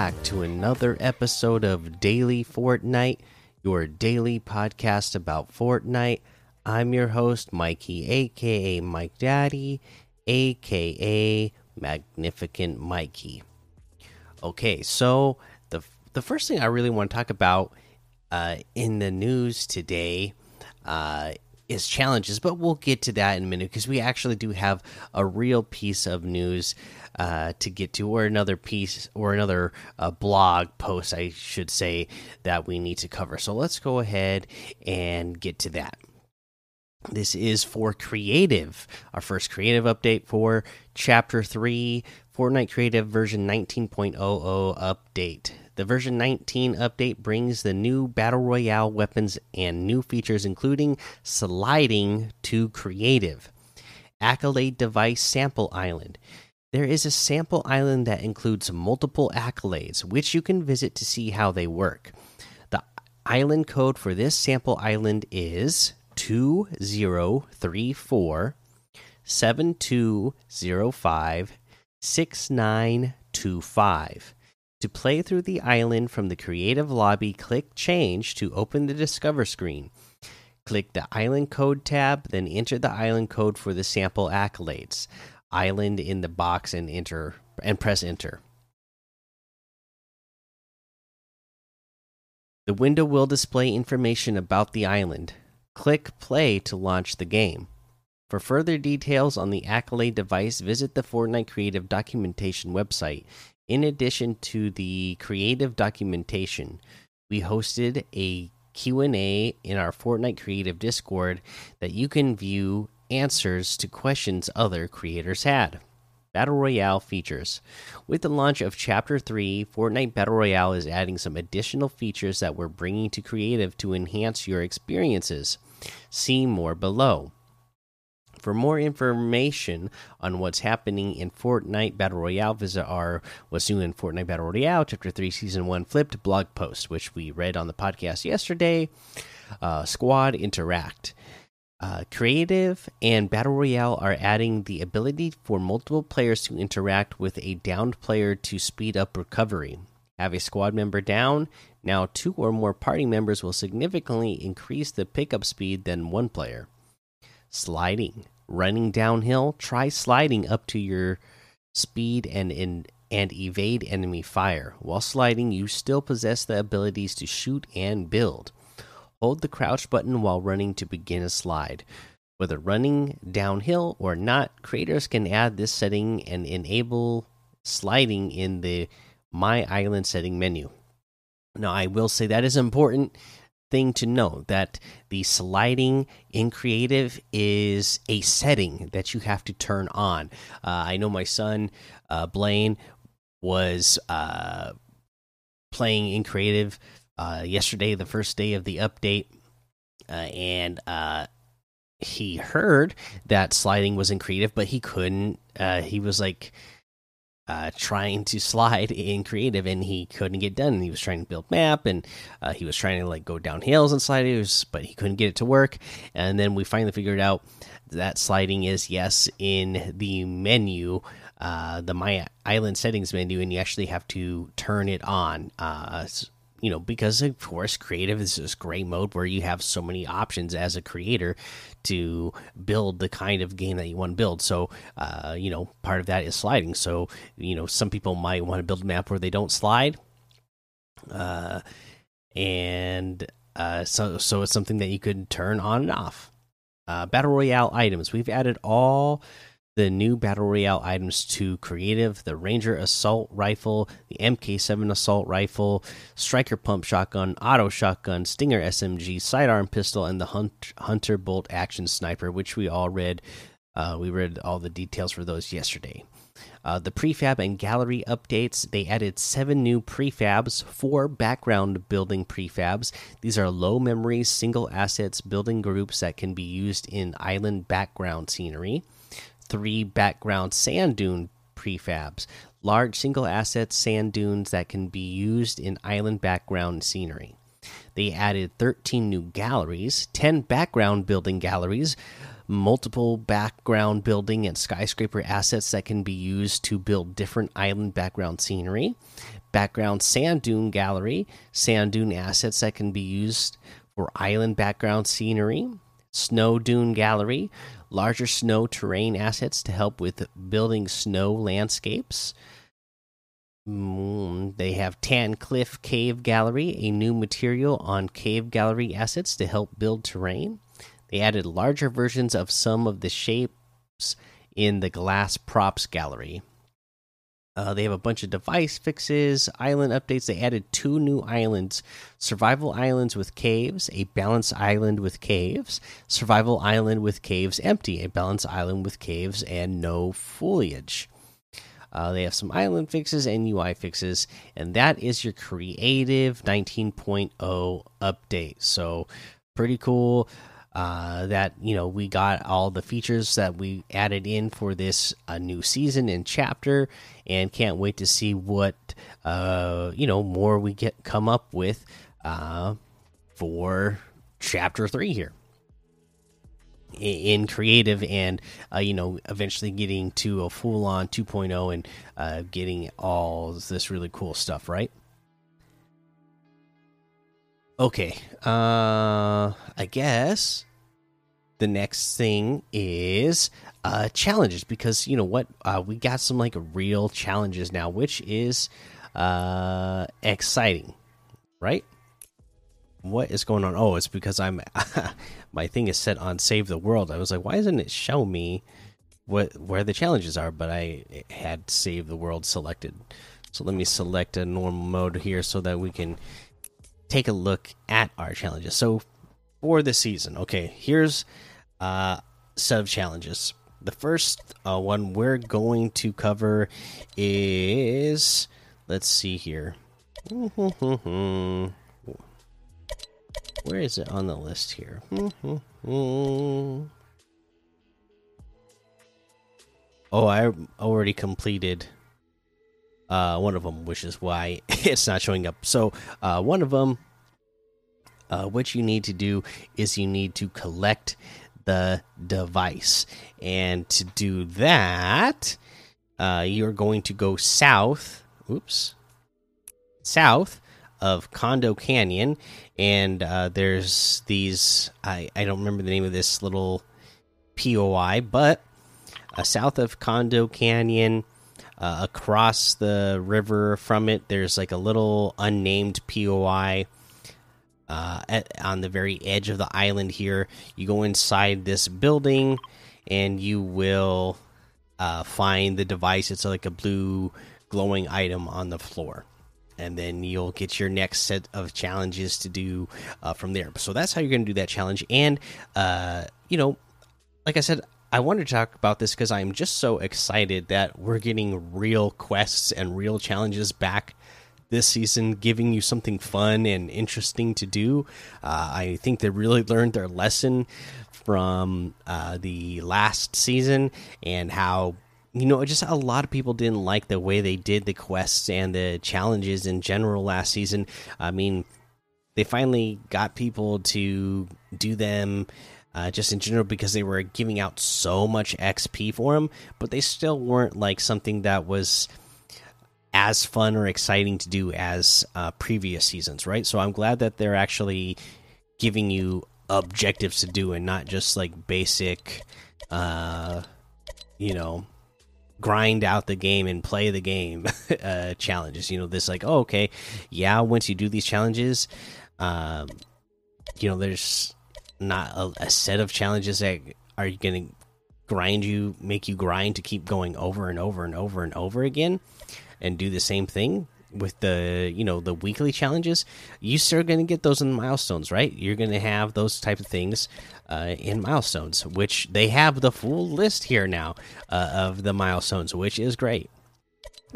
Back to another episode of Daily Fortnite, your daily podcast about Fortnite. I'm your host, Mikey, aka Mike Daddy, aka Magnificent Mikey. Okay, so the the first thing I really want to talk about uh, in the news today uh, is challenges, but we'll get to that in a minute because we actually do have a real piece of news uh, to get to, or another piece, or another uh, blog post, I should say, that we need to cover. So let's go ahead and get to that. This is for creative, our first creative update for Chapter 3, Fortnite Creative version 19.00 update. The version 19 update brings the new Battle Royale weapons and new features, including sliding to creative. Accolade Device Sample Island. There is a sample island that includes multiple accolades, which you can visit to see how they work. The island code for this sample island is 2034 7205 6925. To play through the island from the creative lobby, click Change to open the Discover screen. Click the Island Code tab, then enter the island code for the sample accolades. Island in the box and enter and press enter. The window will display information about the island. Click play to launch the game. For further details on the Accolade device, visit the Fortnite Creative Documentation website. In addition to the creative documentation, we hosted a Q&A in our Fortnite Creative Discord that you can view answers to questions other creators had. Battle Royale features. With the launch of Chapter 3, Fortnite Battle Royale is adding some additional features that we're bringing to creative to enhance your experiences. See more below. For more information on what's happening in Fortnite Battle Royale, visit our What's New in Fortnite Battle Royale Chapter 3 Season 1 Flipped blog post, which we read on the podcast yesterday. Uh, squad Interact. Uh, Creative and Battle Royale are adding the ability for multiple players to interact with a downed player to speed up recovery. Have a squad member down, now two or more party members will significantly increase the pickup speed than one player. Sliding. Running downhill, try sliding up to your speed and in and evade enemy fire. While sliding, you still possess the abilities to shoot and build. Hold the crouch button while running to begin a slide. Whether running downhill or not, creators can add this setting and enable sliding in the My Island setting menu. Now, I will say that is important thing to know that the sliding in creative is a setting that you have to turn on. Uh, I know my son uh, Blaine was uh, playing in creative uh, yesterday, the first day of the update, uh, and uh, he heard that sliding was in creative, but he couldn't. he was like uh, trying to slide in creative and he couldn't get done. He was trying to build map and uh, he was trying to like go down hills and slide, but he couldn't get it to work. And then we finally figured out that sliding is yes in the menu, uh, the My Island settings menu, and you actually have to turn it on. Uh, you know, because of course, creative is this great mode where you have so many options as a creator to build the kind of game that you want to build. So, uh, you know, part of that is sliding. So, you know, some people might want to build a map where they don't slide, uh, and uh, so so it's something that you could turn on and off. Uh, Battle Royale items. We've added all the new battle royale items to creative the ranger assault rifle the mk7 assault rifle striker pump shotgun auto shotgun stinger smg sidearm pistol and the Hunt hunter bolt action sniper which we all read uh, we read all the details for those yesterday. Uh, the prefab and gallery updates they added seven new prefabs four background building prefabs. These are low memory single assets building groups that can be used in island background scenery three background sand dune prefabs, large single asset sand dunes that can be used in island background scenery. They added 13 new galleries, 10 background building galleries, multiple background building and skyscraper assets that can be used to build different island background scenery. Background sand dune gallery, sand dune assets that can be used for island background scenery. Snow dune gallery, larger snow terrain assets to help with building snow landscapes. Mm, they have Tan Cliff Cave Gallery, a new material on cave gallery assets to help build terrain. They added larger versions of some of the shapes in the glass props gallery. Uh, they have a bunch of device fixes, island updates. They added two new islands survival islands with caves, a balance island with caves, survival island with caves empty, a balance island with caves and no foliage. Uh, they have some island fixes and UI fixes, and that is your creative 19.0 update. So, pretty cool. Uh, that you know we got all the features that we added in for this uh, new season and chapter, and can't wait to see what uh, you know more we get come up with uh, for chapter three here. In creative and uh, you know eventually getting to a full on 2.0 and uh, getting all this really cool stuff right okay uh i guess the next thing is uh challenges because you know what uh we got some like real challenges now which is uh exciting right what is going on? Oh, it's because I'm my thing is set on save the world. I was like, why doesn't it show me what where the challenges are? But I had save the world selected. So let me select a normal mode here so that we can take a look at our challenges. So for the season, okay, here's uh set of challenges. The first uh, one we're going to cover is let's see here. Where is it on the list here? oh, I already completed uh, one of them, which is why it's not showing up. So, uh, one of them, uh, what you need to do is you need to collect the device. And to do that, uh, you're going to go south. Oops. South of Condo Canyon, and uh, there's these. I I don't remember the name of this little POI, but uh, south of Condo Canyon, uh, across the river from it, there's like a little unnamed POI. Uh, at, on the very edge of the island here, you go inside this building, and you will uh, find the device. It's like a blue glowing item on the floor and then you'll get your next set of challenges to do uh, from there. So that's how you're going to do that challenge. And uh, you know, like I said, I wanted to talk about this because I'm just so excited that we're getting real quests and real challenges back this season, giving you something fun and interesting to do. Uh, I think they really learned their lesson from uh, the last season and how you know, just a lot of people didn't like the way they did the quests and the challenges in general last season. I mean, they finally got people to do them uh, just in general because they were giving out so much XP for them, but they still weren't like something that was as fun or exciting to do as uh, previous seasons, right? So I'm glad that they're actually giving you objectives to do and not just like basic, uh, you know, grind out the game and play the game uh, challenges. You know, this like, oh, okay, yeah. Once you do these challenges, um, you know, there's not a, a set of challenges that are going to grind you, make you grind to keep going over and over and over and over again, and do the same thing with the you know the weekly challenges you still going to get those in milestones right? You're going to have those type of things uh, in milestones which they have the full list here now uh, of the milestones which is great.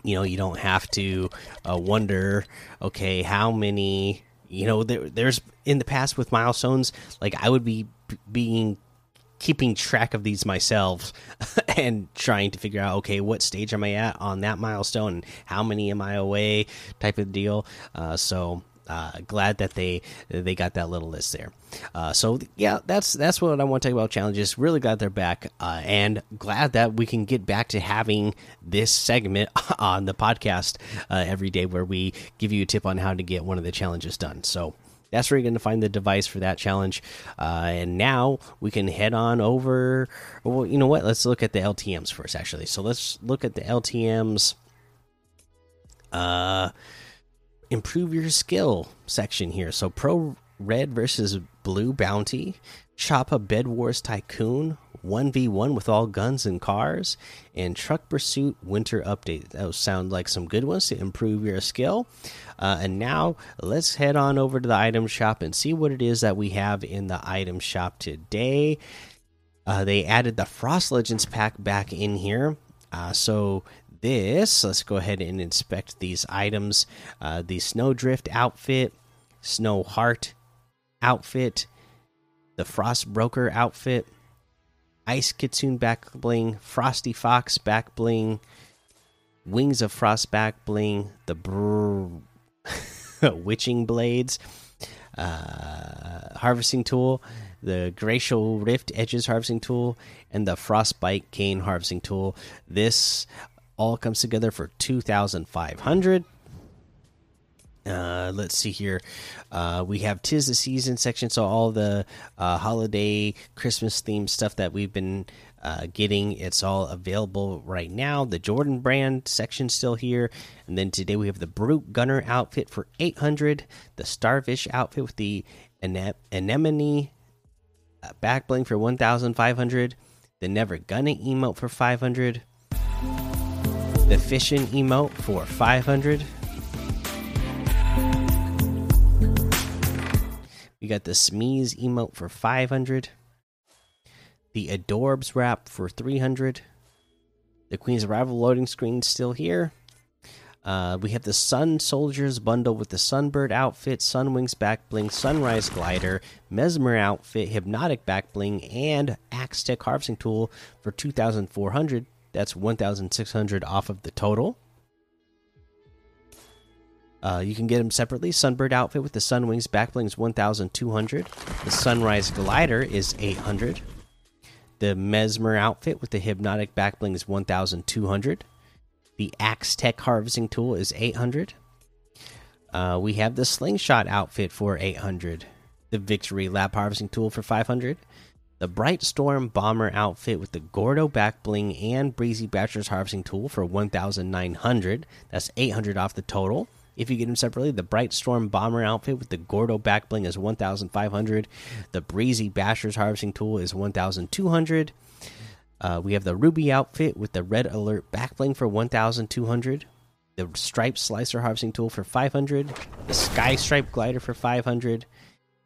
You know you don't have to uh, wonder okay how many you know there, there's in the past with milestones like i would be being keeping track of these myself and trying to figure out okay what stage am i at on that milestone? And how many am i away? Type of deal. Uh, so uh, glad that they they got that little list there. Uh, so yeah, that's that's what I want to talk about challenges. Really glad they're back, uh, and glad that we can get back to having this segment on the podcast uh, every day, where we give you a tip on how to get one of the challenges done. So that's where you're going to find the device for that challenge. Uh, and now we can head on over. Well, you know what? Let's look at the LTM's first, actually. So let's look at the LTM's. Uh, improve your skill section here. So pro red versus blue bounty, Choppa Bed Wars Tycoon, 1v1 with all guns and cars, and Truck Pursuit Winter Update. Those sound like some good ones to improve your skill. Uh, and now let's head on over to the item shop and see what it is that we have in the item shop today. Uh, they added the Frost Legends pack back in here. Uh, so this. Let's go ahead and inspect these items. Uh, the Snowdrift outfit, Snow Heart outfit, the Frost Broker outfit, Ice Kitsune back bling, Frosty Fox back bling, Wings of Frost back bling, the Brr Witching Blades, uh, Harvesting Tool, the Glacial Rift Edges Harvesting Tool, and the Frostbite Cane Harvesting Tool. This all comes together for 2500 uh, let's see here. Uh, we have Tis the Season section, so all the uh, holiday, Christmas themed stuff that we've been uh, getting, it's all available right now. The Jordan brand section still here, and then today we have the Brute Gunner outfit for 800, the Starfish outfit with the Anemone uh, back bling for 1,500, the Never Gonna emote for 500 the fishing emote for 500 we got the smeeze emote for 500 the adorbs wrap for 300 the queen's arrival loading screen still here. Uh, we have the Sun Soldiers bundle with the Sunbird outfit, Sunwings back bling, Sunrise glider, Mesmer outfit, Hypnotic back bling, and Axe Tech harvesting tool for 2,400. That's 1,600 off of the total. Uh, you can get them separately. Sunbird outfit with the Sun Wings backbling is 1,200. The Sunrise glider is 800. The Mesmer outfit with the Hypnotic backbling is 1,200. The Axe Tech harvesting tool is 800. Uh, we have the Slingshot outfit for 800. The Victory Lap harvesting tool for 500 the Bright Storm Bomber outfit with the Gordo back bling and Breezy Bachelor's harvesting tool for 1,900. That's 800 off the total. If you get them separately, the Bright Storm Bomber outfit with the Gordo back bling is 1,500. The Breezy Bachelor's harvesting tool is 1,200. Uh, we have the Ruby outfit with the Red Alert back bling for 1,200. The Stripe Slicer harvesting tool for 500. The Sky Stripe glider for 500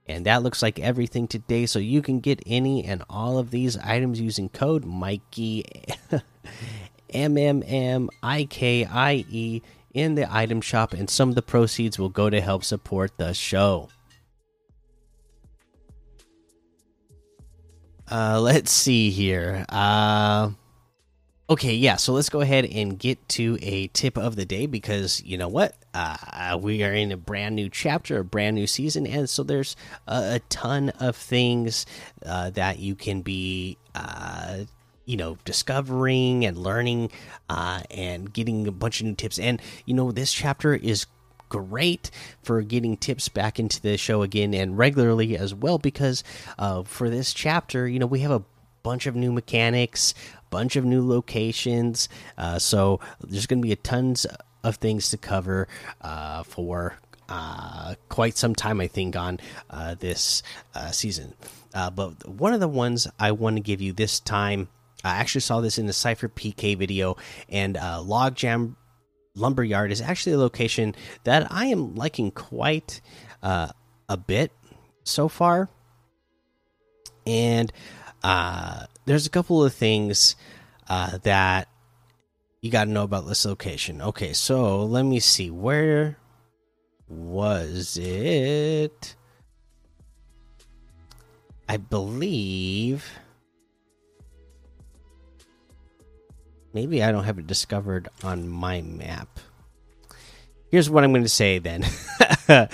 and that looks like everything today. So you can get any and all of these items using code Mikey M M M I K I E in the item shop, and some of the proceeds will go to help support the show. Uh, let's see here. Uh, Okay, yeah, so let's go ahead and get to a tip of the day because you know what? Uh, we are in a brand new chapter, a brand new season, and so there's a, a ton of things uh, that you can be, uh, you know, discovering and learning uh, and getting a bunch of new tips. And, you know, this chapter is great for getting tips back into the show again and regularly as well because uh, for this chapter, you know, we have a bunch of new mechanics, bunch of new locations. Uh, so there's going to be a tons of things to cover uh, for uh, quite some time, I think, on uh, this uh, season. Uh, but one of the ones I want to give you this time, I actually saw this in the SypherPK video, and Logjam Lumberyard is actually a location that I am liking quite a bit so far. And uh, there's a couple of things uh, that you got to know about this location. Okay, so let me see. Where was it? I believe. Maybe I don't have it discovered on my map. Here's what I'm going to say then. uh,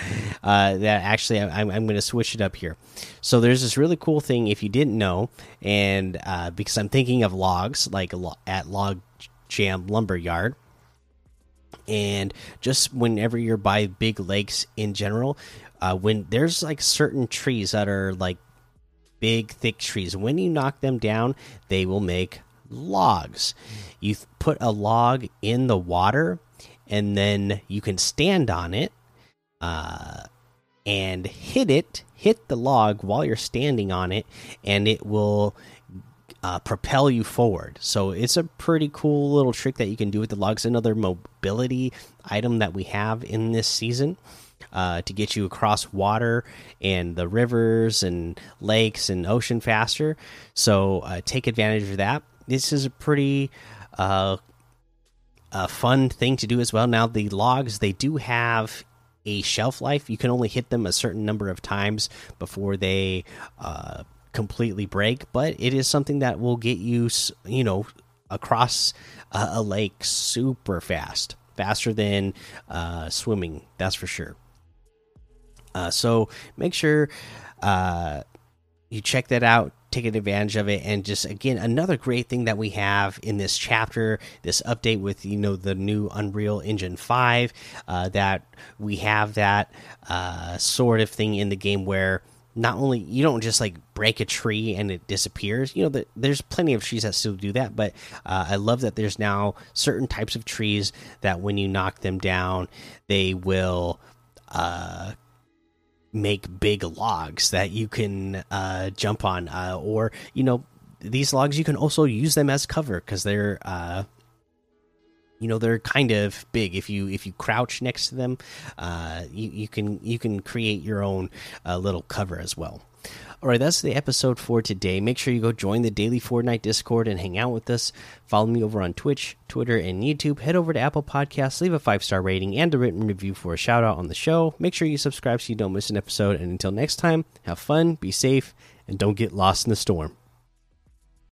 that actually I'm, I'm going to switch it up here. So there's this really cool thing if you didn't know, and uh, because I'm thinking of logs like at Log Jam Lumber Yard, and just whenever you're by big lakes in general, uh, when there's like certain trees that are like big thick trees, when you knock them down, they will make logs. You put a log in the water, and then you can stand on it uh, and hit it, hit the log while you're standing on it, and it will uh, propel you forward. So it's a pretty cool little trick that you can do with the logs. Another mobility item that we have in this season. Uh, to get you across water and the rivers and lakes and ocean faster. So uh, take advantage of that this is a pretty uh, a fun thing to do as well. Now the logs they do have a shelf life. You can only hit them a certain number of times before they uh, completely break. But it is something that will get you, you know, across a, a lake super fast, faster than uh, swimming. That's for sure. Uh, so make sure uh, you check that out taking advantage of it and just again another great thing that we have in this chapter this update with you know the new unreal engine 5 uh, that we have that uh, sort of thing in the game where not only you don't just like break a tree and it disappears. You know the, there's plenty of trees that still do that but uh, i love that there's now certain types of trees that when you knock them down they will uh, make big logs that you can uh, jump on, uh, or you know these logs you can also use them as cover because they're uh, you know they're kind of big. If you if you crouch next to them, uh, you you can you can create your own uh, little cover as well. All right, that's the episode for today. Make sure you go join the daily Fortnite Discord and hang out with us. Follow me over on Twitch, Twitter, and YouTube. Head over to Apple Podcasts, leave a five star rating and a written review for a shout out on the show. Make sure you subscribe so you don't miss an episode. And until next time, have fun, be safe, and don't get lost in the storm.